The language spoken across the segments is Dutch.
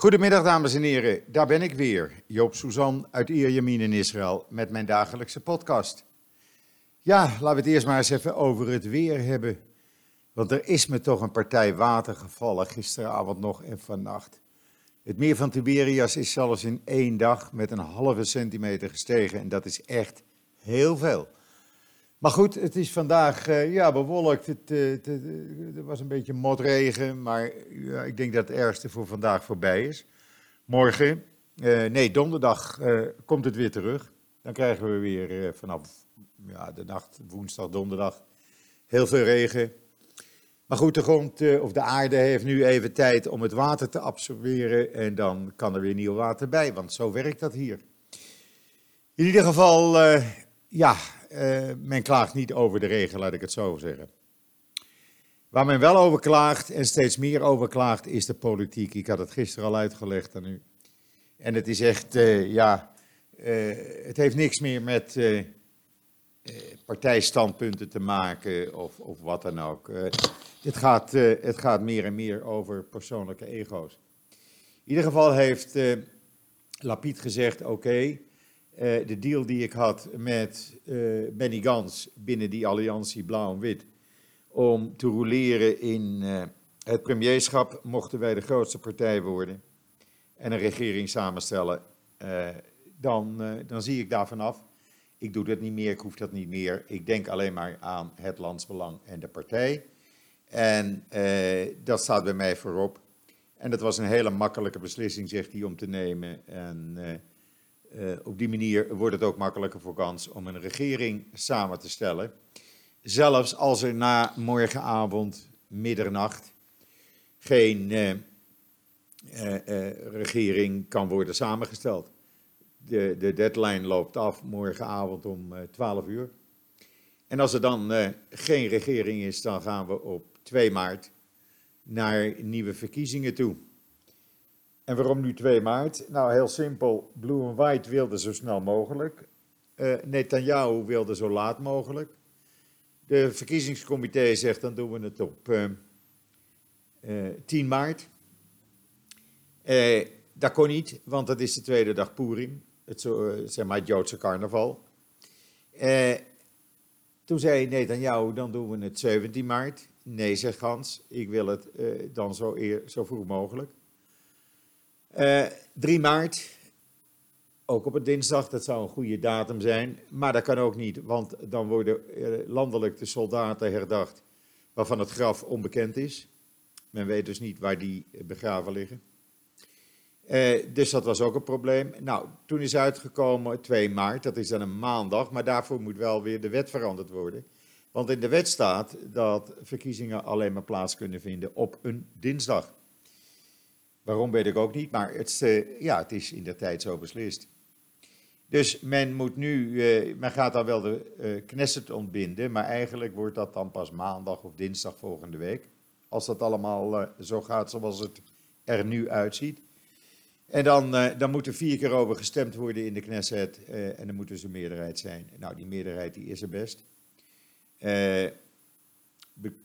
Goedemiddag dames en heren, daar ben ik weer, Joop Suzan uit Ierjemien in Israël met mijn dagelijkse podcast. Ja, laten we het eerst maar eens even over het weer hebben. Want er is me toch een partij water gevallen gisteravond nog en vannacht. Het meer van Tiberias is zelfs in één dag met een halve centimeter gestegen en dat is echt heel veel. Maar goed, het is vandaag uh, ja, bewolkt. Het, uh, het, het, was een beetje motregen, maar ja, ik denk dat het ergste voor vandaag voorbij is. Morgen, nee, donderdag komt het weer terug. Dan krijgen we weer vanaf ja, de nacht, woensdag, donderdag, heel veel regen. Maar goed, de grond of de aarde heeft nu even tijd om het water te absorberen en dan kan er weer nieuw water bij, want zo werkt dat hier. In ieder geval, ja, uh, men klaagt niet over de regen, laat ik het zo zeggen. Waar men wel over klaagt en steeds meer over klaagt, is de politiek. Ik had het gisteren al uitgelegd aan u. En het is echt, uh, ja, uh, het heeft niks meer met partijstandpunten te maken of, of wat dan ook. het, gaat, het gaat meer en meer over persoonlijke ego's. In ieder geval heeft Lapid gezegd, oké, uh, de deal die ik had met uh, Benny Gans binnen die alliantie blauw en wit, om te roleren in uh, het premierschap, mochten wij de grootste partij worden en een regering samenstellen, dan, dan zie ik daarvan af. Ik doe dat niet meer, ik hoef dat niet meer. Ik denk alleen maar aan het landsbelang en de partij. En dat staat bij mij voorop. En dat was een hele makkelijke beslissing, zegt hij, om te nemen. En uh, op die manier wordt het ook makkelijker voor kans om een regering samen te stellen. Zelfs als er na morgenavond, middernacht, geen uh, uh, regering kan worden samengesteld. De, de deadline loopt af morgenavond om 12 uur. En als er dan geen regering is, dan gaan we op 2 maart naar nieuwe verkiezingen toe. En waarom nu 2 maart? Nou, heel simpel. Blue and White wilde zo snel mogelijk. Uh, Netanyahu wilde zo laat mogelijk. De verkiezingscomité zegt dan doen we het op uh, uh, 10 maart. dat kon niet, want dat is de tweede dag Purim, het, zeg maar het Joodse carnaval. toen zei Netanyahu, dan doen we het 17 maart. Nee, zegt Hans, ik wil het dan zo, eer, zo vroeg mogelijk. Uh, eh, 3 maart, ook op een dinsdag, dat zou een goede datum zijn. Maar dat kan ook niet, want dan worden uh, landelijk de soldaten herdacht waarvan het graf onbekend is. Men weet dus niet waar die begraven liggen. Uh, dus dat was ook een probleem. Nou, toen is uitgekomen 2 maart, dat is dan een maandag, maar daarvoor moet wel weer de wet veranderd worden. Want in de wet staat dat verkiezingen alleen maar plaats kunnen vinden op een dinsdag. Waarom weet ik ook niet, maar het, uh, ja, het is in de tijd zo beslist. Dus men moet nu, uh, men gaat dan wel de uh, Knesset ontbinden, maar eigenlijk wordt dat dan pas maandag of dinsdag volgende week. Als dat allemaal zo gaat zoals het er nu uitziet. En dan, dan moet er vier keer over gestemd worden in de Knesset en dan moet dus een meerderheid zijn. Nou, die meerderheid die is er best.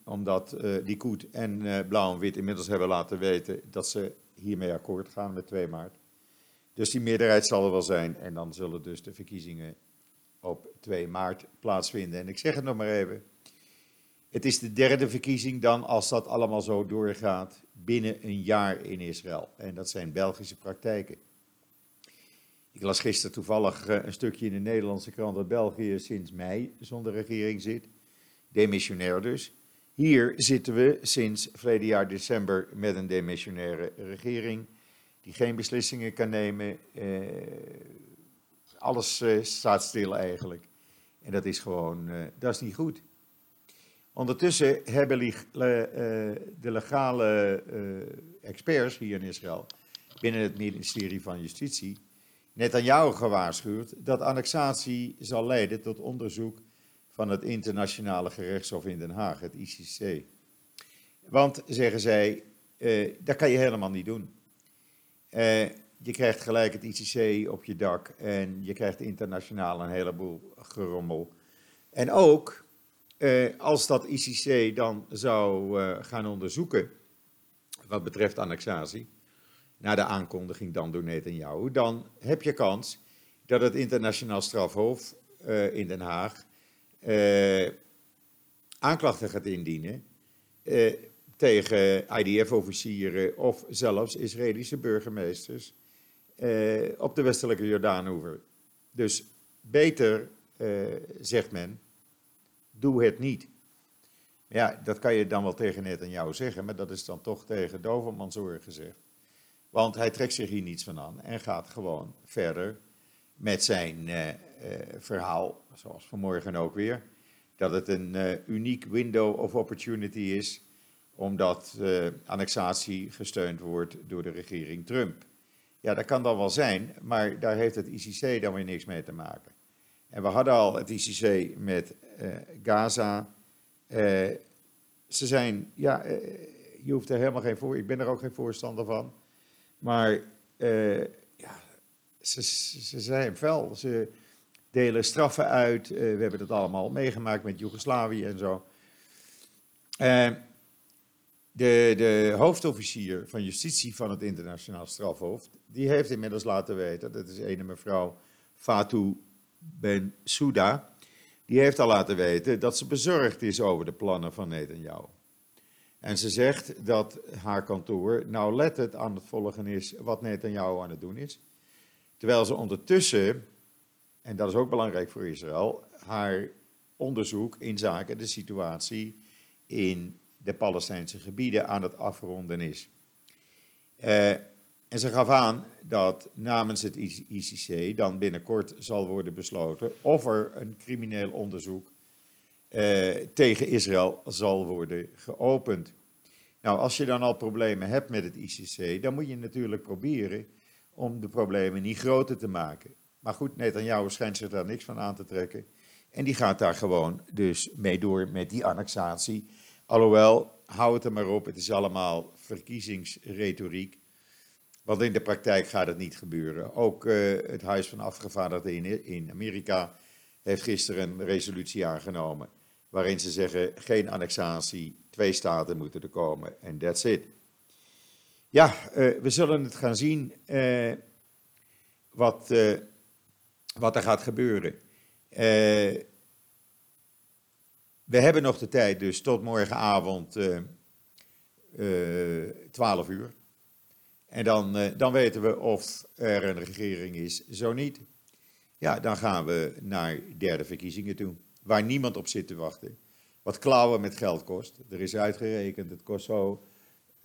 omdat die Koet en Blauw en Wit inmiddels hebben laten weten dat ze hiermee akkoord gaan met 2 maart. Dus die meerderheid zal er wel zijn en dan zullen dus de verkiezingen op 2 maart plaatsvinden. En ik zeg het nog maar even, het is de derde verkiezing dan als dat allemaal zo doorgaat binnen een jaar in Israël. En dat zijn Belgische praktijken. Ik las gisteren toevallig eh, een stukje in de Nederlandse krant dat België sinds mei zonder regering zit. Demissionair dus. Hier zitten we sinds verleden jaar december met een demissionaire regering die geen beslissingen kan nemen. Eh, alles eh, staat stil eigenlijk. En dat is gewoon, eh, dat is niet goed. Ondertussen hebben de legale experts hier in Israël, binnen het ministerie van Justitie, net aan jou gewaarschuwd dat annexatie zal leiden tot onderzoek van het internationale gerechtshof in Den Haag, het ICC. Want, zeggen zij, uh, dat kan je helemaal niet doen. Uh, je krijgt gelijk het ICC op je dak en je krijgt internationaal een heleboel gerommel. En ook, uh, als dat ICC dan zou gaan onderzoeken wat betreft annexatie, na de aankondiging dan door Netanyahu, dan heb je kans dat het internationaal strafhof uh, in Den Haag uh, aanklachten gaat indienen uh, tegen IDF-officieren of zelfs Israëlische burgemeesters op de westelijke Jordaanoever. Dus beter, zegt men, doe het niet. Ja, dat kan je dan wel tegen Netanyahu zeggen, maar dat is dan toch tegen Dovermansoor gezegd. Want hij trekt zich hier niets van aan en gaat gewoon verder met zijn verhaal, zoals vanmorgen ook weer, dat het een uh, uniek window of opportunity is, omdat annexatie gesteund wordt door de regering Trump. Ja, dat kan dan wel zijn, maar daar heeft het ICC dan weer niks mee te maken. En we hadden al het ICC met Gaza. ze zijn, ja, je hoeft er helemaal geen voor, ik ben er ook geen voorstander van. Maar ja, ze, ze zijn fel. Ze delen straffen uit. Uh, we hebben dat allemaal meegemaakt met Joegoslavië en zo. Uh, de, de, hoofdofficier van justitie van het internationaal strafhof, die heeft inmiddels laten weten, dat is ene mevrouw Fatou Bensouda, die heeft al laten weten dat ze bezorgd is over de plannen van Netanyahu. En ze zegt dat haar kantoor nauwlettend aan het volgen is wat Netanyahu aan het doen is. Terwijl ze ondertussen, en dat is ook belangrijk voor Israël, haar onderzoek in zaken de situatie in de Palestijnse gebieden aan het afronden is. Uh, en ze gaf aan dat namens het ICC dan binnenkort zal worden besloten of er een crimineel onderzoek uh, tegen Israël zal worden geopend. Nou, als je dan al problemen hebt met het ICC, dan moet je natuurlijk proberen om de problemen niet groter te maken. Maar goed, Netanyahu schijnt zich daar niks van aan te trekken. En die gaat daar gewoon dus mee door met die annexatie. Alhoewel, hou het er maar op, het is allemaal verkiezingsretoriek. Want in de praktijk gaat het niet gebeuren. Ook uh, het Huis van Afgevaardigden in, in Amerika heeft gisteren een resolutie aangenomen waarin ze zeggen geen annexatie, twee staten moeten er komen en that's it. Ja, uh, we zullen het gaan zien uh, wat, wat er gaat gebeuren. we hebben nog de tijd dus tot morgenavond 12 uur. En dan, dan weten we of er een regering is, zo niet. Ja, dan gaan we naar derde verkiezingen toe waar niemand op zit te wachten. Wat klauwen met geld kost. Er is uitgerekend, het kost zo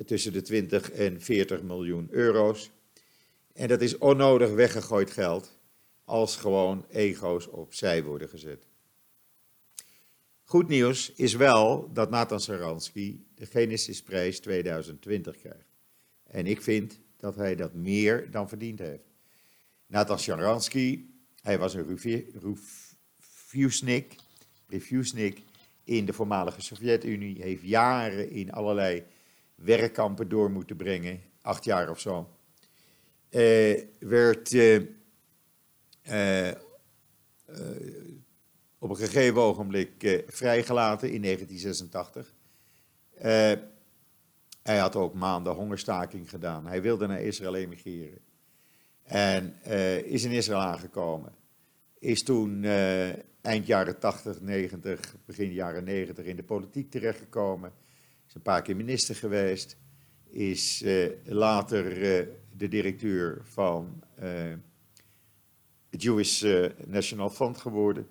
tussen de 20 en 40 miljoen euro's. En dat is onnodig weggegooid geld als gewoon ego's opzij worden gezet. Goed nieuws is wel dat Nathan Saransky de Genesisprijs 2020 krijgt. En ik vind dat hij dat meer dan verdiend heeft. Nathan Sharansky, hij was een reviewsnik, Refusnik in de voormalige Sovjet-Unie heeft jaren in allerlei werkkampen door moeten brengen, acht jaar of zo. Uh, werd uh, uh, op een gegeven ogenblik vrijgelaten in 1986. hij had ook maanden hongerstaking gedaan. Hij wilde naar Israël emigreren. En is in Israël aangekomen. Is toen eind jaren 80, 90, begin jaren 90 in de politiek terechtgekomen. Is een paar keer minister geweest. Is later de directeur van Jewish National Fund geworden.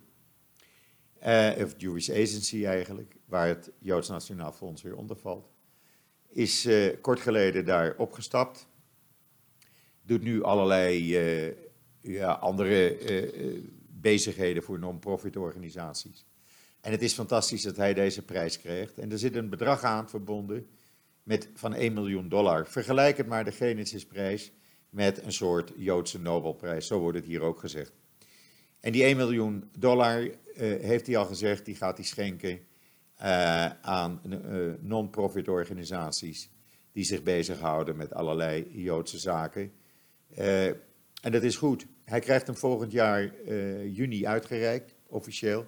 of Jewish Agency eigenlijk, waar het Joods Nationaal Fonds weer onder valt. Is kort geleden daar opgestapt. Doet nu allerlei ja, andere bezigheden voor non-profit organisaties. En het is fantastisch dat hij deze prijs krijgt. En er zit een bedrag aan verbonden met, van 1 miljoen dollar. Vergelijk het maar de Genesisprijs met een soort Joodse Nobelprijs. Zo wordt het hier ook gezegd. En die 1 miljoen dollar, uh, heeft hij al gezegd, die gaat hij schenken uh, aan uh, non-profit organisaties die zich bezighouden met allerlei Joodse zaken. En dat is goed. Hij krijgt hem volgend jaar juni uitgereikt, officieel.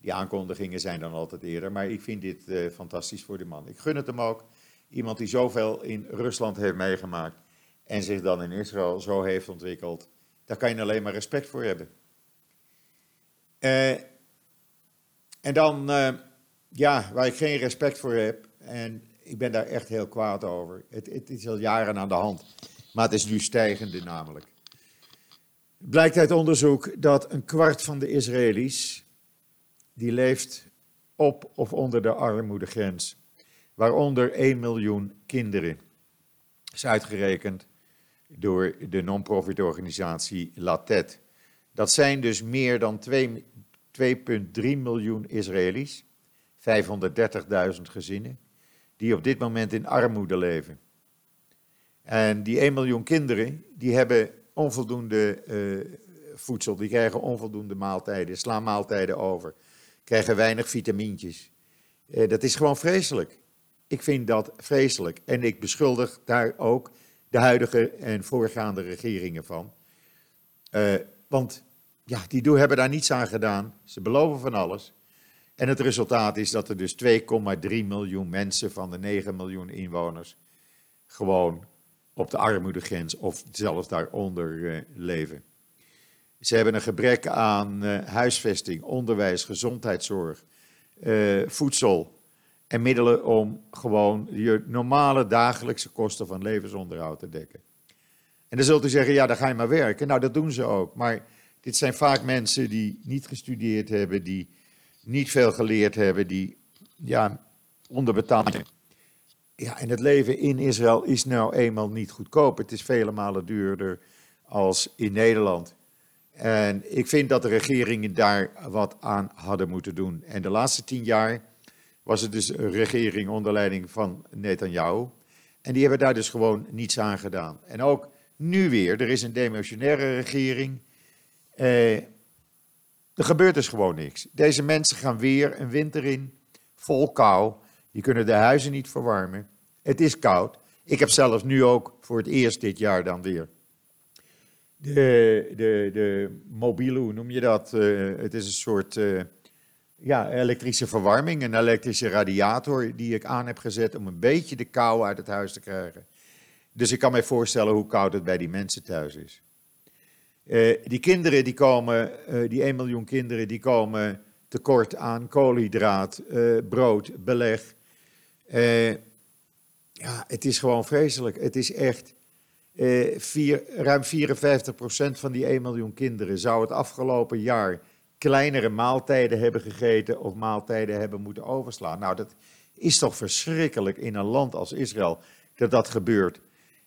Die aankondigingen zijn dan altijd eerder, maar ik vind dit fantastisch voor de man. Ik gun het hem ook. Iemand die zoveel in Rusland heeft meegemaakt en zich dan in Israël zo heeft ontwikkeld, daar kan je alleen maar respect voor hebben. Uh, en dan, uh, ja, waar ik geen respect voor heb, en ik ben daar echt heel kwaad over. Het, het, is al jaren aan de hand, maar het is nu stijgende namelijk. Blijkt uit onderzoek dat een kwart van de Israëli's, die leeft op of onder de armoedegrens, waaronder 1 miljoen kinderen. is uitgerekend door de non-profit organisatie Latet. Dat zijn dus meer dan 2,3 miljoen Israëli's, 530.000 gezinnen, die op dit moment in armoede leven. En die 1 miljoen kinderen, die hebben onvoldoende uh, voedsel, die krijgen onvoldoende maaltijden, slaan maaltijden over, krijgen weinig vitamintjes. Uh, dat is gewoon vreselijk. Ik vind dat vreselijk. En ik beschuldig daar ook de huidige en voorgaande regeringen van. Uh, want ja, die hebben daar niets aan gedaan. Ze beloven van alles. En het resultaat is dat er dus 2,3 miljoen mensen van de 9 miljoen inwoners gewoon op de armoedegrens of zelfs daaronder uh, leven. Ze hebben een gebrek aan uh, huisvesting, onderwijs, gezondheidszorg, voedsel en middelen om gewoon je normale dagelijkse kosten van levensonderhoud te dekken. En dan zult u zeggen, ja, dan ga je maar werken. Nou, dat doen ze ook. Maar dit zijn vaak mensen die niet gestudeerd hebben, die niet veel geleerd hebben, die ja, onderbetaald zijn. Ja, en het leven in Israël is nou eenmaal niet goedkoop. Het is vele malen duurder als in Nederland. En ik vind dat de regeringen daar wat aan hadden moeten doen. En de laatste tien jaar was het dus een regering onder leiding van Netanyahu. En die hebben daar dus gewoon niets aan gedaan. En ook nu weer, er is een demissionaire regering. Eh, er gebeurt dus gewoon niks. Deze mensen gaan weer een winter in, vol kou. Die kunnen de huizen niet verwarmen. Het is koud. Ik heb zelfs nu ook voor het eerst dit jaar dan weer de, de, de mobiele, hoe noem je dat? Uh, het is een soort uh, ja, elektrische verwarming, een elektrische radiator die ik aan heb gezet om een beetje de kou uit het huis te krijgen. Dus ik kan mij voorstellen hoe koud het bij die mensen thuis is. Uh, die kinderen die komen, uh, die 1 miljoen kinderen, die komen tekort aan koolhydraat, uh, brood, beleg. ja, het is gewoon vreselijk. Het is echt, vier, ruim 54% van die 1 miljoen kinderen zou het afgelopen jaar kleinere maaltijden hebben gegeten of maaltijden hebben moeten overslaan. Nou, dat is toch verschrikkelijk in een land als Israël dat dat gebeurt.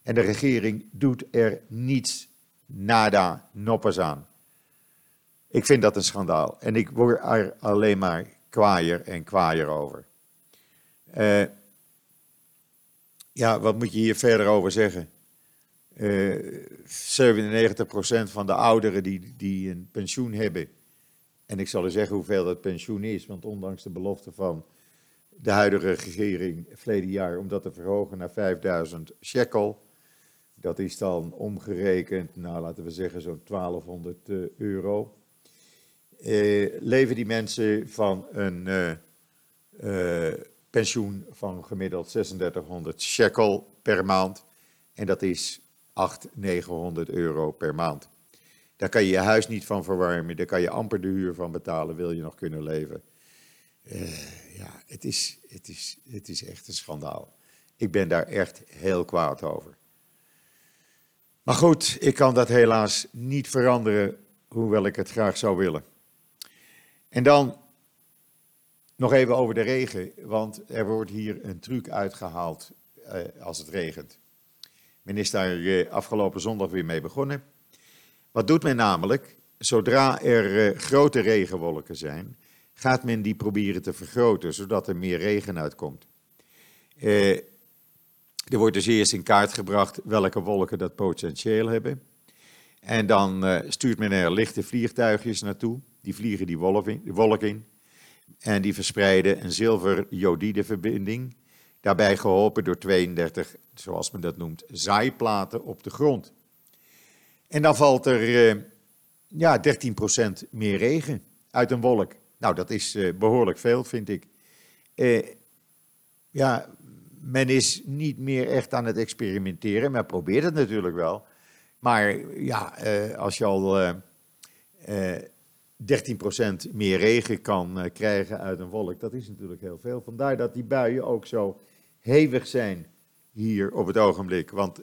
En de regering doet er niets nada, noppers aan. Ik vind dat een schandaal. En ik word er alleen maar kwaaier en kwaaier over. Uh, ja, wat moet je hier verder over zeggen? Uh, eh, 97% van de ouderen die, die een pensioen hebben. En ik zal u zeggen hoeveel dat pensioen is. Want ondanks de belofte van de huidige regering verleden jaar om dat te verhogen naar 5000 shekel dat is dan omgerekend, nou laten we zeggen zo'n 1200 uh, eh, euro. Uh, leven die mensen van een uh, pensioen van gemiddeld 3600 shekel per maand. En dat is 800, 900 euro per maand. Daar kan je je huis niet van verwarmen, daar kan je amper de huur van betalen, wil je nog kunnen leven. ja, het is, het, is, het is echt een schandaal. Ik ben daar echt heel kwaad over. Maar goed, ik kan dat helaas niet veranderen, hoewel ik het graag zou willen. En dan nog even over de regen, want er wordt hier een truc uitgehaald eh, als het regent. Men is daar eh, afgelopen zondag weer mee begonnen. Wat doet men namelijk? Zodra er eh, grote regenwolken zijn, gaat men die proberen te vergroten, zodat er meer regen uitkomt. Eh, er wordt dus eerst in kaart gebracht welke wolken dat potentieel hebben. En dan uh, stuurt men er lichte vliegtuigjes naartoe. Die vliegen die wolk in. En die verspreiden een zilver-jodide verbinding. Daarbij geholpen door 32, zoals men dat noemt, zaaiplaten op de grond. En dan valt er uh, ja, 13% meer regen uit een wolk. Nou, dat is uh, behoorlijk veel, vind ik. ja, men is niet meer echt aan het experimenteren. Men probeert het natuurlijk wel. Maar ja, eh, als je al uh, uh, 13% meer regen kan krijgen uit een wolk, dat is natuurlijk heel veel. Vandaar dat die buien ook zo hevig zijn hier op het ogenblik. Want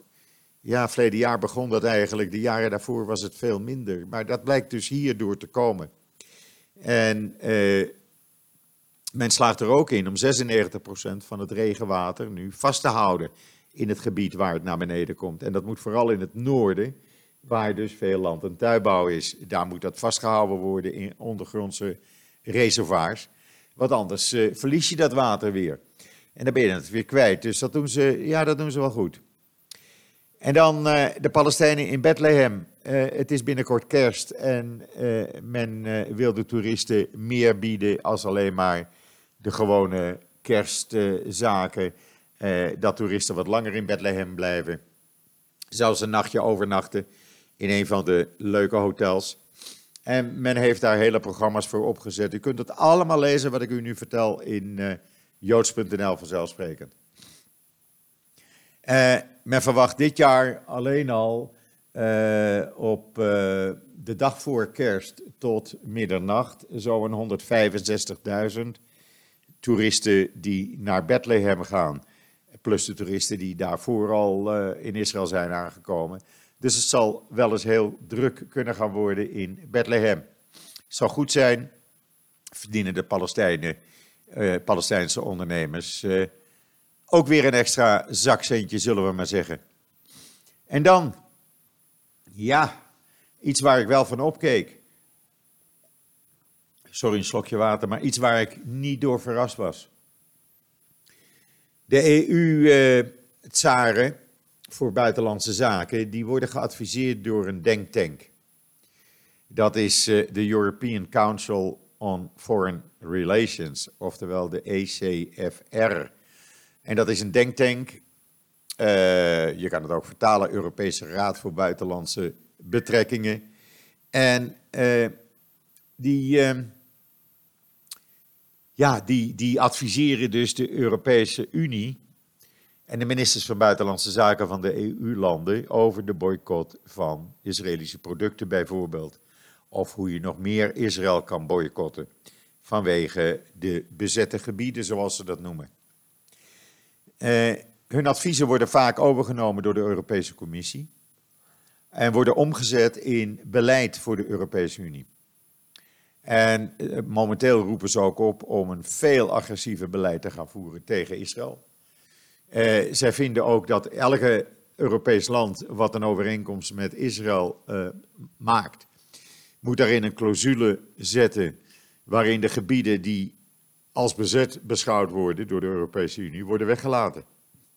ja, verleden jaar begon dat eigenlijk, de jaren daarvoor was het veel minder. Maar dat blijkt dus hierdoor te komen. En eh, men slaagt er ook in om 96% van het regenwater nu vast te houden in het gebied waar het naar beneden komt. En dat moet vooral in het noorden, waar dus veel land- en tuinbouw is. Daar moet dat vastgehouden worden in ondergrondse reservoirs. Want anders uh, verlies je dat water weer. En dan ben je het weer kwijt. Dus dat doen ze, ja, dat doen ze wel goed. En dan uh, de Palestijnen in Bethlehem. Uh, het is binnenkort kerst en uh, men wil de toeristen meer bieden als alleen maar de gewone kerstzaken. dat toeristen wat langer in Bethlehem blijven. Zelfs een nachtje overnachten in een van de leuke hotels. En men heeft daar hele programma's voor opgezet. U kunt het allemaal lezen wat ik u nu vertel in joods.nl vanzelfsprekend. Uh, men verwacht dit jaar alleen al uh, op uh, de dag voor kerst tot middernacht zo'n 165.000 toeristen die naar Bethlehem gaan. Plus de toeristen die daarvoor al in Israël zijn aangekomen. Dus het zal wel eens heel druk kunnen gaan worden in Bethlehem. Het zou goed zijn, verdienen de Palestijnen, Palestijnse ondernemers ook weer een extra zakcentje, zullen we maar zeggen. En dan, ja, iets waar ik wel van opkeek. Sorry, een slokje water, maar iets waar ik niet door verrast was. De EU-tsaren eh, voor buitenlandse zaken, die worden geadviseerd door een denktank. Dat is eh, de European Council on Foreign Relations, oftewel de ECFR. En dat is een denktank. Uh, je kan het ook vertalen, Europese Raad voor Buitenlandse Betrekkingen. En uh, die, uh, ja, die, die adviseren dus de Europese Unie en de ministers van Buitenlandse Zaken van de EU-landen over de boycott van Israëlische producten bijvoorbeeld. Of hoe je nog meer Israël kan boycotten vanwege de bezette gebieden, zoals ze dat noemen. Uh, hun adviezen worden vaak overgenomen door de Europese Commissie en worden omgezet in beleid voor de Europese Unie. En uh, momenteel roepen ze ook op om een veel agressiever beleid te gaan voeren tegen Israël. Uh, zij vinden ook dat elke Europees land wat een overeenkomst met Israël maakt, moet daarin een clausule zetten waarin de gebieden die als bezet beschouwd worden door de Europese Unie, worden weggelaten.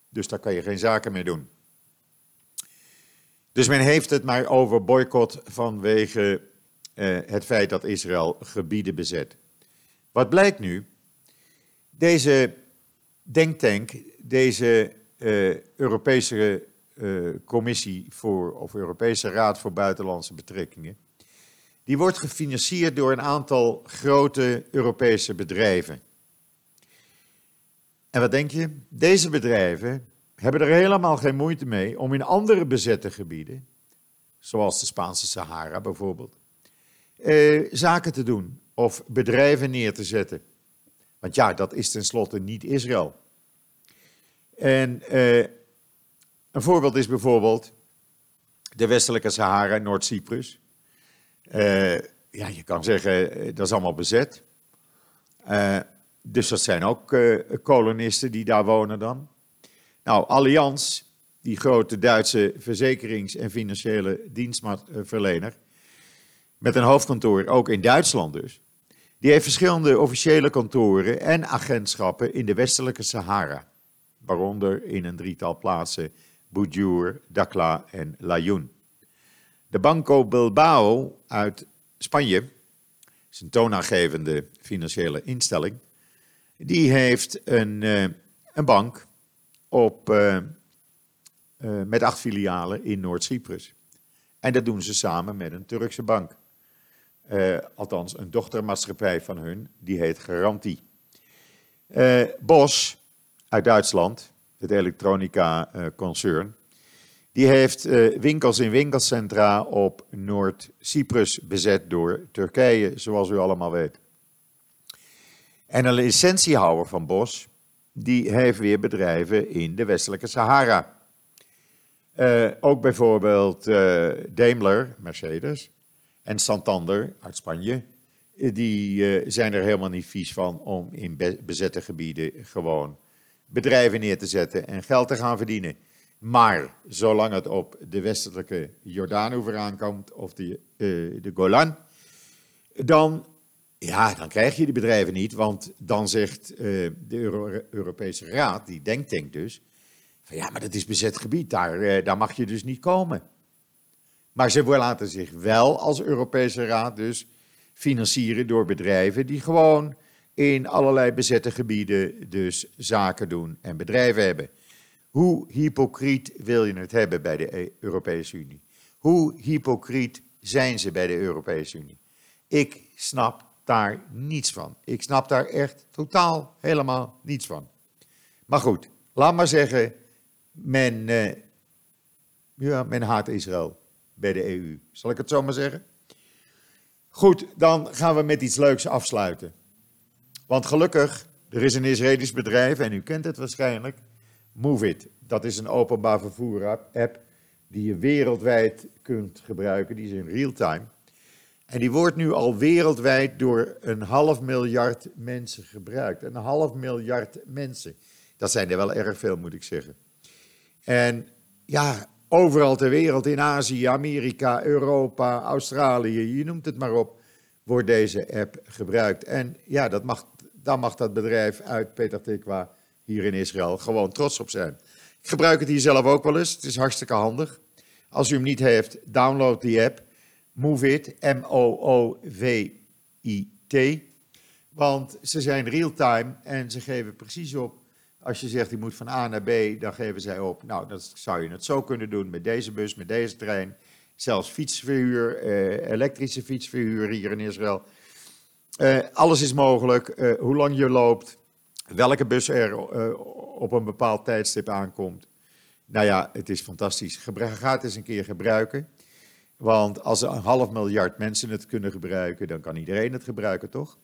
Dus daar kan je geen zaken mee doen. Dus men heeft het maar over boycott vanwege uh, het feit dat Israël gebieden bezet. Wat blijkt nu? Deze denktank, deze uh, Europese uh, Commissie voor, of Europese Raad voor Buitenlandse Betrekkingen, die wordt gefinancierd door een aantal grote Europese bedrijven. En wat denk je? Deze bedrijven hebben er helemaal geen moeite mee om in andere bezette gebieden, zoals de Spaanse Sahara bijvoorbeeld, eh, zaken te doen of bedrijven neer te zetten. Want ja, dat is tenslotte niet Israël. En eh, een voorbeeld is bijvoorbeeld de westelijke Sahara, Noord-Cyprus. Uh, ja, je kan zeggen, eh, dat is allemaal bezet. Uh, dus dat zijn ook kolonisten die daar wonen dan. Nou, Allianz, die grote Duitse verzekerings- en financiële dienstverlener, met een hoofdkantoor ook in Duitsland dus, die heeft verschillende officiële kantoren en agentschappen in de westelijke Sahara, waaronder in een drietal plaatsen Bujur, Dakla en Layun. De Banco Bilbao uit Spanje, is een toonaangevende financiële instelling, die heeft een, uh, een bank op, uh, uh, met acht filialen in Noord-Cyprus. En dat doen ze samen met een Turkse bank. althans, een dochtermaatschappij van hun, die heet Garantie. Bos uit Duitsland, het elektronica-concern. Die heeft winkels in winkelcentra op Noord-Cyprus bezet door Turkije, zoals u allemaal weet. En een licentiehouder van Bos, die heeft weer bedrijven in de westelijke Sahara. Uh, ook bijvoorbeeld uh, Daimler, Mercedes, en Santander uit Spanje. Eh, die zijn er helemaal niet vies van om in bezette gebieden gewoon bedrijven neer te zetten en geld te gaan verdienen. Maar zolang het op de westelijke Jordaanoever aankomt, of de, de Golan, dan ja, dan krijg je die bedrijven niet, want dan zegt uh, de Europese Raad, die denktank dus, van ja, maar dat is bezet gebied, daar, uh, daar mag je dus niet komen. Maar ze laten zich wel als Europese Raad dus financieren door bedrijven die gewoon in allerlei bezette gebieden dus zaken doen en bedrijven hebben. Hoe hypocriet wil je het hebben bij de e- Europese Unie? Hoe hypocriet zijn ze bij de Europese Unie? Ik snap daar niets van. Ik snap daar echt totaal helemaal niets van. Maar goed, laat maar zeggen, men, uh, ja, men haat Israël bij de EU. Zal ik het zo maar zeggen? Goed, dan gaan we met iets leuks afsluiten. Want gelukkig, er is een Israëlisch bedrijf, en u kent het waarschijnlijk, MoveIt. Dat is een openbaar vervoer app die je wereldwijd kunt gebruiken. Die is in real time. En die wordt nu al wereldwijd door een half miljard mensen gebruikt. Een half miljard mensen. Dat zijn er wel erg veel, moet ik zeggen. En ja, overal ter wereld, in Azië, Amerika, Europa, Australië, je noemt het maar op, wordt deze app gebruikt. En ja, dat mag, daar mag dat bedrijf uit Peter Tikwa hier in Israël gewoon trots op zijn. Ik gebruik het hier zelf ook wel eens. Het is hartstikke handig. Als u hem niet heeft, download die app. MoveIt, M-O-O-V-I-T. Want ze zijn real-time en ze geven precies op. Als je zegt, je moet van A naar B, dan geven zij op. Nou, dat zou je het zo kunnen doen met deze bus, met deze trein. Zelfs fietsverhuur, eh, elektrische fietsverhuur hier in Israël. Eh, alles is mogelijk. Eh, hoe lang je loopt, welke bus er uh, op een bepaald tijdstip aankomt. Nou ja, het is fantastisch. ga het eens een keer gebruiken. Want als een half miljard mensen het kunnen gebruiken, dan kan iedereen het gebruiken, toch?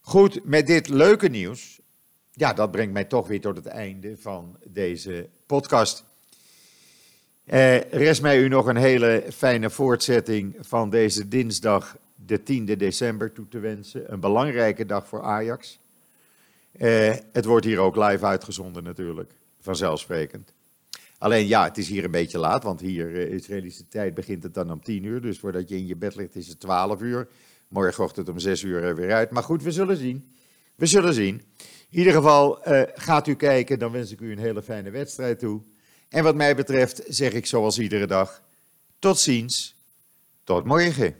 Goed, met dit leuke nieuws, ja, dat brengt mij toch weer tot het einde van deze podcast. Eh, rest mij u nog een hele fijne voortzetting van deze dinsdag, de 10e december, toe te wensen. Een belangrijke dag voor Ajax. Eh, het wordt hier ook live uitgezonden natuurlijk, vanzelfsprekend. Alleen ja, het is hier een beetje laat, want hier uh, Israëlische tijd begint het dan om 10 uur. Dus voordat je in je bed ligt is het 12 uur. Morgenochtend om 6 uur er weer uit. Maar goed, we zullen zien. We zullen zien. In ieder geval, uh, gaat u kijken, dan wens ik u een hele fijne wedstrijd toe. En wat mij betreft zeg ik zoals iedere dag, tot ziens, tot morgen.